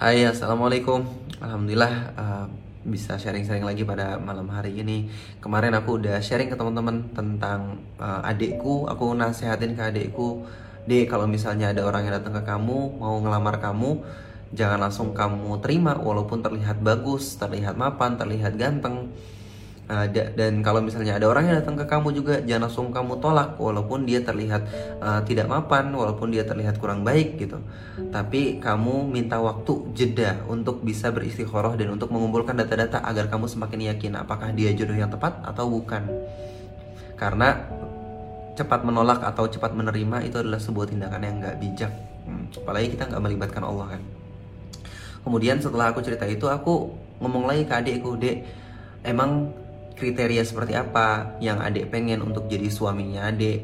Hai, assalamualaikum. Alhamdulillah uh, bisa sharing-sharing lagi pada malam hari ini. Kemarin aku udah sharing ke teman-teman tentang uh, adikku. Aku nasehatin ke adikku, dek kalau misalnya ada orang yang datang ke kamu mau ngelamar kamu, jangan langsung kamu terima walaupun terlihat bagus, terlihat mapan, terlihat ganteng Uh, dan kalau misalnya ada orang yang datang ke kamu juga jangan langsung kamu tolak walaupun dia terlihat uh, tidak mapan, walaupun dia terlihat kurang baik gitu. Tapi kamu minta waktu jeda untuk bisa beristikharah dan untuk mengumpulkan data-data agar kamu semakin yakin apakah dia jodoh yang tepat atau bukan. Karena cepat menolak atau cepat menerima itu adalah sebuah tindakan yang nggak bijak. Hmm, apalagi kita nggak melibatkan Allah kan. Kemudian setelah aku cerita itu aku ngomong lagi ke adikku, dek, emang kriteria seperti apa yang adik pengen untuk jadi suaminya adik.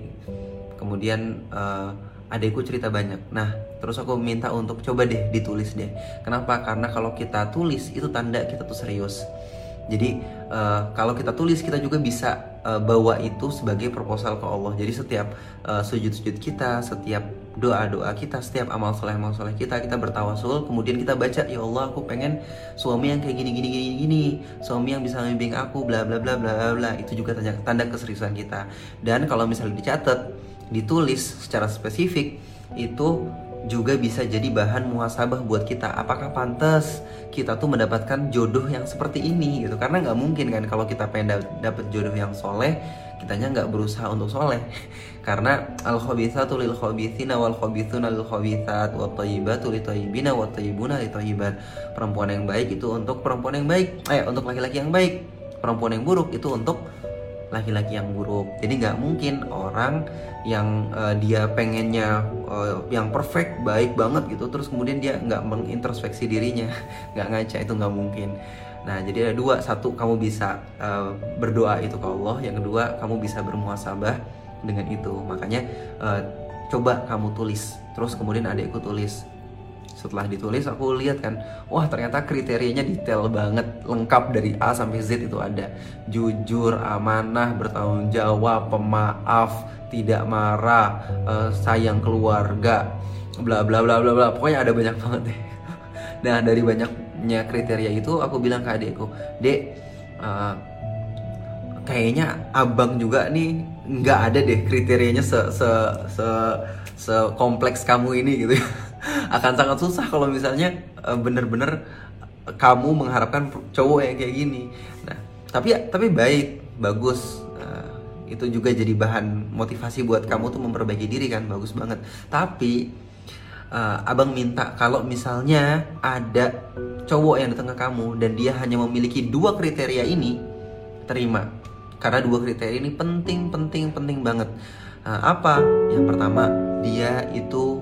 Kemudian uh, adikku cerita banyak. Nah terus aku minta untuk coba deh ditulis deh. Kenapa? Karena kalau kita tulis itu tanda kita tuh serius. Jadi uh, kalau kita tulis kita juga bisa uh, bawa itu sebagai proposal ke Allah. Jadi setiap uh, sujud-sujud kita, setiap doa-doa kita, setiap amal soleh amal soleh kita kita bertawasul, kemudian kita baca ya Allah aku pengen suami yang kayak gini gini gini gini, suami yang bisa membimbing aku, bla bla bla bla bla bla. Itu juga tanda, tanda keseriusan kita. Dan kalau misalnya dicatat, ditulis secara spesifik itu juga bisa jadi bahan muhasabah buat kita. Apakah pantas kita tuh mendapatkan jodoh yang seperti ini gitu? Karena nggak mungkin kan kalau kita pengen dapet jodoh yang soleh kitanya nggak berusaha untuk soleh. Karena al khabithatu lil khabithina wal khabithuna lil khabithat wa thayyibatu lil thayyibina wa perempuan yang baik itu untuk perempuan yang baik eh untuk laki-laki yang baik. Perempuan yang buruk itu untuk laki-laki yang buruk. Jadi nggak mungkin orang yang uh, dia pengennya uh, yang perfect, baik banget gitu, terus kemudian dia nggak mengintrospeksi dirinya, nggak ngaca itu nggak mungkin. Nah, jadi ada dua, satu kamu bisa uh, berdoa itu ke Allah, yang kedua kamu bisa bermuasabah dengan itu. Makanya uh, coba kamu tulis, terus kemudian adikku tulis setelah ditulis aku lihat kan wah ternyata kriterianya detail banget lengkap dari A sampai Z itu ada. Jujur amanah bertanggung jawab pemaaf tidak marah uh, sayang keluarga bla bla bla bla bla. Pokoknya ada banyak banget deh. Nah dari banyaknya kriteria itu aku bilang ke adikku dek uh, kayaknya abang juga nih nggak ada deh kriterianya se se se se kompleks kamu ini gitu akan sangat susah kalau misalnya uh, bener-bener kamu mengharapkan cowok yang kayak gini. Nah, tapi tapi baik, bagus. Uh, itu juga jadi bahan motivasi buat kamu tuh memperbaiki diri kan, bagus banget. Tapi uh, abang minta kalau misalnya ada cowok yang datang ke kamu dan dia hanya memiliki dua kriteria ini, terima. Karena dua kriteria ini penting, penting, penting banget. Uh, apa? Yang pertama, dia itu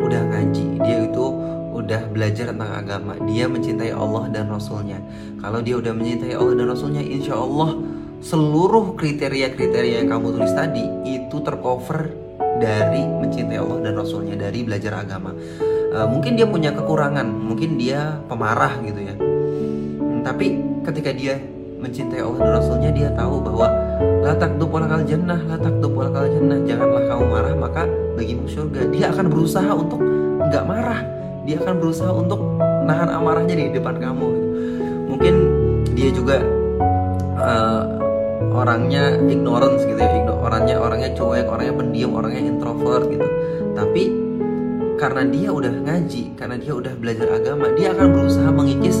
udah ngaji, dia itu udah belajar tentang agama, dia mencintai Allah dan Rasulnya. Kalau dia udah mencintai Allah dan Rasulnya, insya Allah seluruh kriteria-kriteria yang kamu tulis tadi itu tercover dari mencintai Allah dan Rasulnya, dari belajar agama. Uh, mungkin dia punya kekurangan, mungkin dia pemarah gitu ya. Hmm, tapi ketika dia mencintai Allah dan Rasulnya, dia tahu bahwa latak dupolakal jannah, latak dupolakal jannah. Janganlah kamu marah, maka bagimu surga. Dia akan berusaha untuk nggak marah. Dia akan berusaha untuk nahan amarahnya di depan kamu. Mungkin dia juga uh, orangnya ignorance gitu ya. Orangnya orangnya cuek orangnya pendiam orangnya introvert gitu. Tapi karena dia udah ngaji karena dia udah belajar agama dia akan berusaha mengikis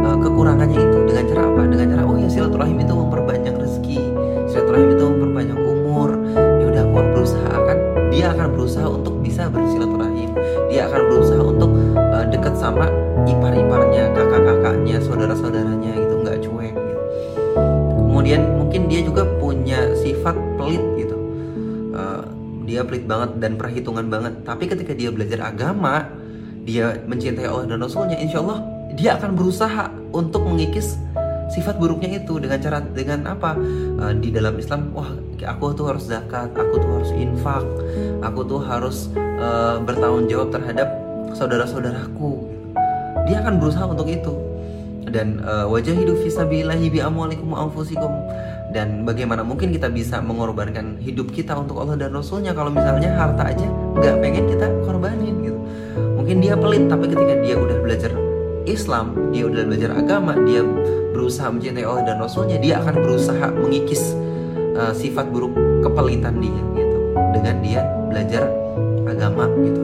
uh, kekurangannya itu. Dengan cara apa? Dengan cara oh ya silaturahim itu memperbanyak rezeki silaturahim itu memperbanyak umur. Ya udah aku berusaha akan dia akan berusaha untuk bisa bersilaturahim. Dia akan berusaha untuk uh, dekat sama ipar-iparnya kakak-kakaknya saudara-saudaranya gitu nggak cuek gitu. kemudian mungkin dia juga punya sifat pelit gitu. Uh, dia pelit banget dan perhitungan banget. Tapi ketika dia belajar agama dia mencintai Allah dan Rasulnya insya Allah dia akan berusaha untuk mengikis sifat buruknya itu dengan cara dengan apa? Uh, di dalam Islam wah aku tuh harus zakat aku tuh harus infak aku tuh harus uh, bertanggung jawab terhadap saudara-saudaraku. Dia akan berusaha untuk itu. Dan uh, wajah hidup fisabilillahi bi amwalikum anfusikum. Dan bagaimana mungkin kita bisa mengorbankan hidup kita untuk Allah dan Rasulnya kalau misalnya harta aja nggak pengen kita korbanin gitu. Mungkin dia pelit tapi ketika dia udah belajar Islam dia udah belajar agama dia berusaha mencintai Allah dan Rasulnya dia akan berusaha mengikis uh, sifat buruk kepelitan dia gitu. Dengan dia belajar agama gitu.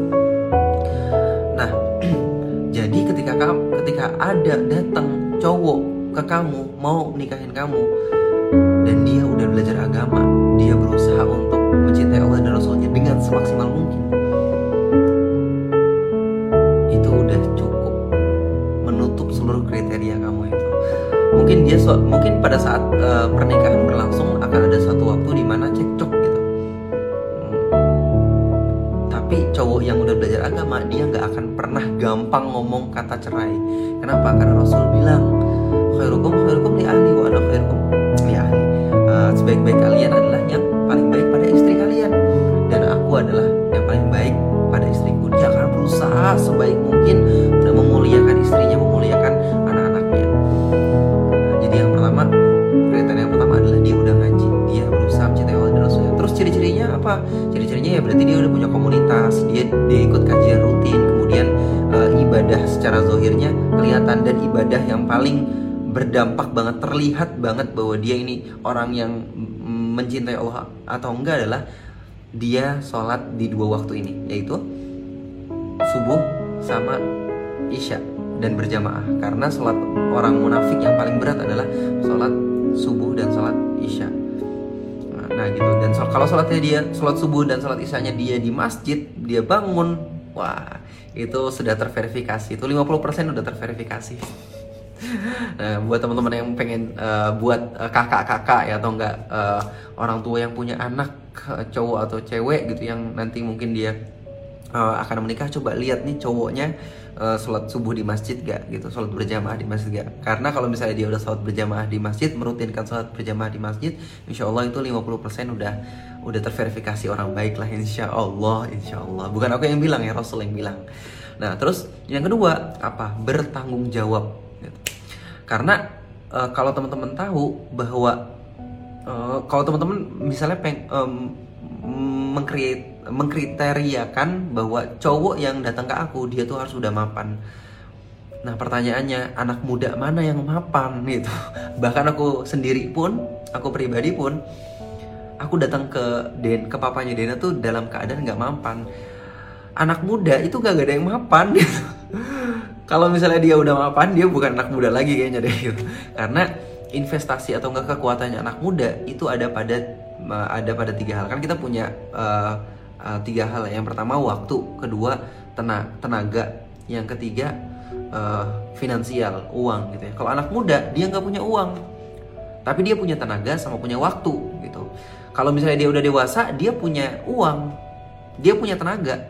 Nah jadi ketika kamu ketika ada datang cowok ke kamu mau nikahin kamu dan dia udah belajar agama dia berusaha untuk mencintai Allah dan Rasulnya dengan semaksimal mungkin mungkin dia mungkin pada saat uh, pernikahan berlangsung akan ada satu waktu di mana cekcok gitu. Hmm. tapi cowok yang udah belajar agama dia nggak akan pernah gampang ngomong kata cerai. Kenapa? Karena Rasul bilang khairukum khairukum li ahli wa khairukum li ahli. Uh, sebaik-baik kalian adalah yang paling baik pada istri kalian. Dan aku adalah yang paling baik pada istriku. Dia akan berusaha sebaik mungkin apa ciri-cirinya ya berarti dia udah punya komunitas. Dia dia ikut kajian rutin. Kemudian uh, ibadah secara zohirnya kelihatan. Dan ibadah yang paling berdampak banget terlihat banget bahwa dia ini orang yang mencintai Allah atau enggak adalah dia sholat di dua waktu ini yaitu subuh sama isya dan berjamaah. Karena sholat orang munafik yang paling berat adalah sholat subuh dan sholat isya nah gitu. Dan kalau sholatnya dia sholat subuh dan sholat isyanya dia di masjid dia bangun wah itu sudah terverifikasi. Itu 50% udah terverifikasi. Nah, buat teman-teman yang pengen uh, buat uh, kakak-kakak ya atau enggak uh, orang tua yang punya anak uh, cowok atau cewek gitu yang nanti mungkin dia uh, akan menikah coba lihat nih cowoknya uh, sholat subuh di masjid gak gitu sholat berjamaah di masjid gak karena kalau misalnya dia udah sholat berjamaah di masjid merutinkan sholat berjamaah di masjid insya Allah itu 50% udah udah terverifikasi orang baik lah insya Allah insya Allah. Bukan aku yang bilang ya Rasul yang bilang. Nah terus yang kedua apa? Bertanggung jawab. Karena uh, kalau teman-teman tahu bahwa uh, kalau teman-teman misalnya peng um, mengkreat mengkriteriakan bahwa cowok yang datang ke aku dia tuh harus udah mapan. Nah pertanyaannya anak muda mana yang mapan gitu. Bahkan aku sendiri pun Aku pribadi pun Aku datang ke Den ke papanya Dena tuh dalam keadaan nggak mapan. Anak muda itu gak ada yang mapan gitu. Kalau misalnya dia udah mapan dia bukan anak muda lagi kayaknya deh gitu. karena investasi atau enggak kekuatannya anak muda itu ada pada ada pada tiga hal. Kan kita punya uh, uh, tiga hal. Yang pertama waktu. Kedua tenaga, tenaga. Yang ketiga uh, finansial. Uang gitu ya. Kalau anak muda dia nggak punya uang. Tapi dia punya tenaga sama punya waktu gitu. Kalau misalnya dia udah dewasa dia punya uang. Dia punya tenaga.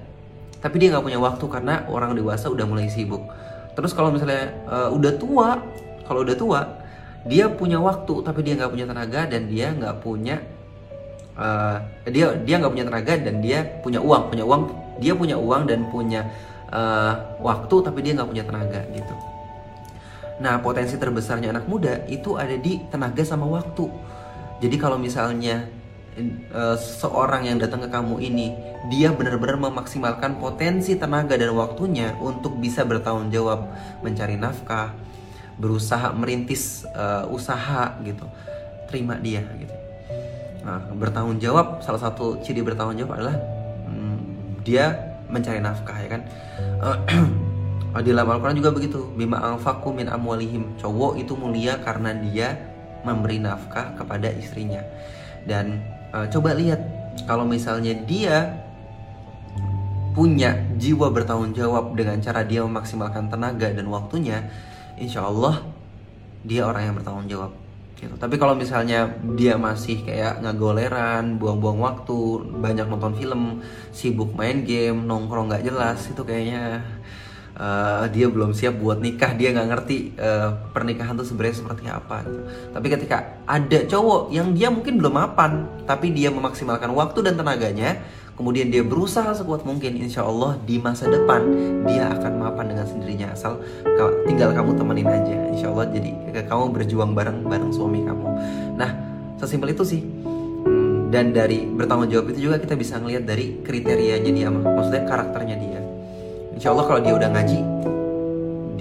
Tapi dia nggak punya waktu karena orang dewasa udah mulai sibuk. Terus kalau misalnya uh, udah tua kalau udah tua dia punya waktu tapi dia nggak punya tenaga dan dia nggak punya uh, dia dia nggak punya tenaga dan dia punya uang. Punya uang dia punya uang dan punya uh, waktu tapi dia nggak punya tenaga gitu. Nah potensi terbesarnya anak muda itu ada di tenaga sama waktu. Jadi kalau misalnya uh, seorang yang datang ke kamu ini dia benar-benar memaksimalkan potensi tenaga dan waktunya untuk bisa bertanggung jawab mencari nafkah berusaha merintis uh, usaha gitu. Terima dia gitu nah bertanggung jawab salah satu ciri bertanggung jawab adalah hmm, dia mencari nafkah ya kan? Uh, di dalam Al-Quran juga begitu. Bima anfaku min amwalihim. Cowok itu mulia karena dia memberi nafkah kepada istrinya. Dan uh, coba lihat kalau misalnya dia punya jiwa bertanggung jawab dengan cara dia memaksimalkan tenaga dan waktunya, insya Allah dia orang yang bertanggung jawab. Gitu. Tapi kalau misalnya dia masih kayak ngagoleran, buang-buang waktu, banyak nonton film, sibuk main game, nongkrong nggak jelas, itu kayaknya uh, dia belum siap buat nikah dia nggak ngerti uh, pernikahan tuh sebenarnya seperti apa gitu. tapi ketika ada cowok yang dia mungkin belum mapan tapi dia memaksimalkan waktu dan tenaganya kemudian dia berusaha sekuat mungkin insya Allah di masa depan dia akan mapan dengan sendirinya asal tinggal kamu temenin aja. Insya Allah jadi kamu berjuang bareng bareng suami kamu. Nah sesimpel itu sih. Hmm, dan dari bertanggung jawab itu juga kita bisa ngelihat dari kriterianya dia maksudnya karakternya dia. Insya Allah kalau dia udah ngaji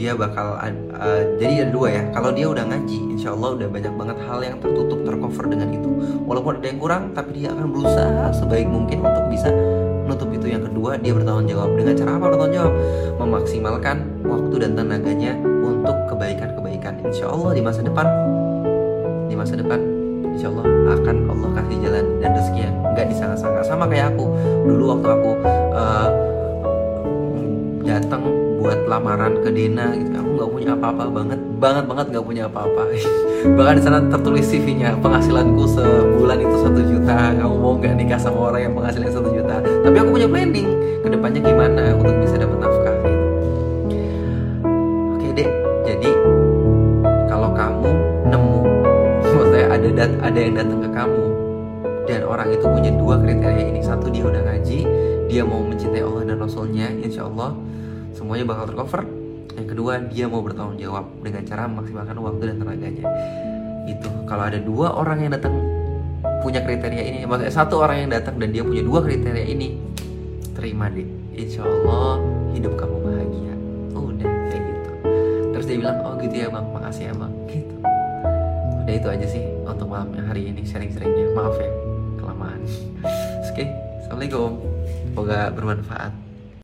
dia bakal uh, jadi ada dua ya. Kalau dia udah ngaji insya Allah udah banyak banget hal yang tertutup tercover dengan itu. Walaupun ada yang kurang tapi dia akan berusaha sebaik mungkin untuk bisa menutup itu. Yang kedua dia bertanggung jawab. Dengan cara apa bertanggung jawab? Memaksimalkan waktu dan tenaganya untuk kebaikan-kebaikan. Insya Allah di masa depan di masa depan insya Allah akan Allah kasih jalan dan rezeki yang nggak disangka-sangka. Sama kayak aku dulu waktu aku lamaran ke Dena gitu. Aku nggak punya apa-apa banget banget banget nggak punya apa-apa. Bahkan di sana tertulis CV-nya penghasilanku sebulan itu satu juta. Kamu mau nggak nikah sama orang yang penghasilannya satu juta. Tapi aku punya planning ke depannya gimana untuk bisa dapat nafkah gitu. Oke deh jadi kalau kamu nemu maksudnya ada dat ada yang datang ke kamu dan orang itu punya dua kriteria ini. Satu dia udah ngaji dia mau mencintai Allah dan Rasulnya insya Allah semuanya bakal tercover. Yang kedua dia mau bertanggung jawab dengan cara memaksimalkan waktu dan tenaganya. Itu kalau ada dua orang yang datang punya kriteria ini maksudnya satu orang yang datang dan dia punya dua kriteria ini terima deh. Insya Allah hidup kamu bahagia. Udah kayak gitu. Terus dia bilang oh gitu ya bang. Makasih ya bang. Gitu. Udah itu aja sih untuk malamnya hari ini sharing-sharingnya. Maaf ya kelamaan. Oke okay. assalamualaikum. Semoga bermanfaat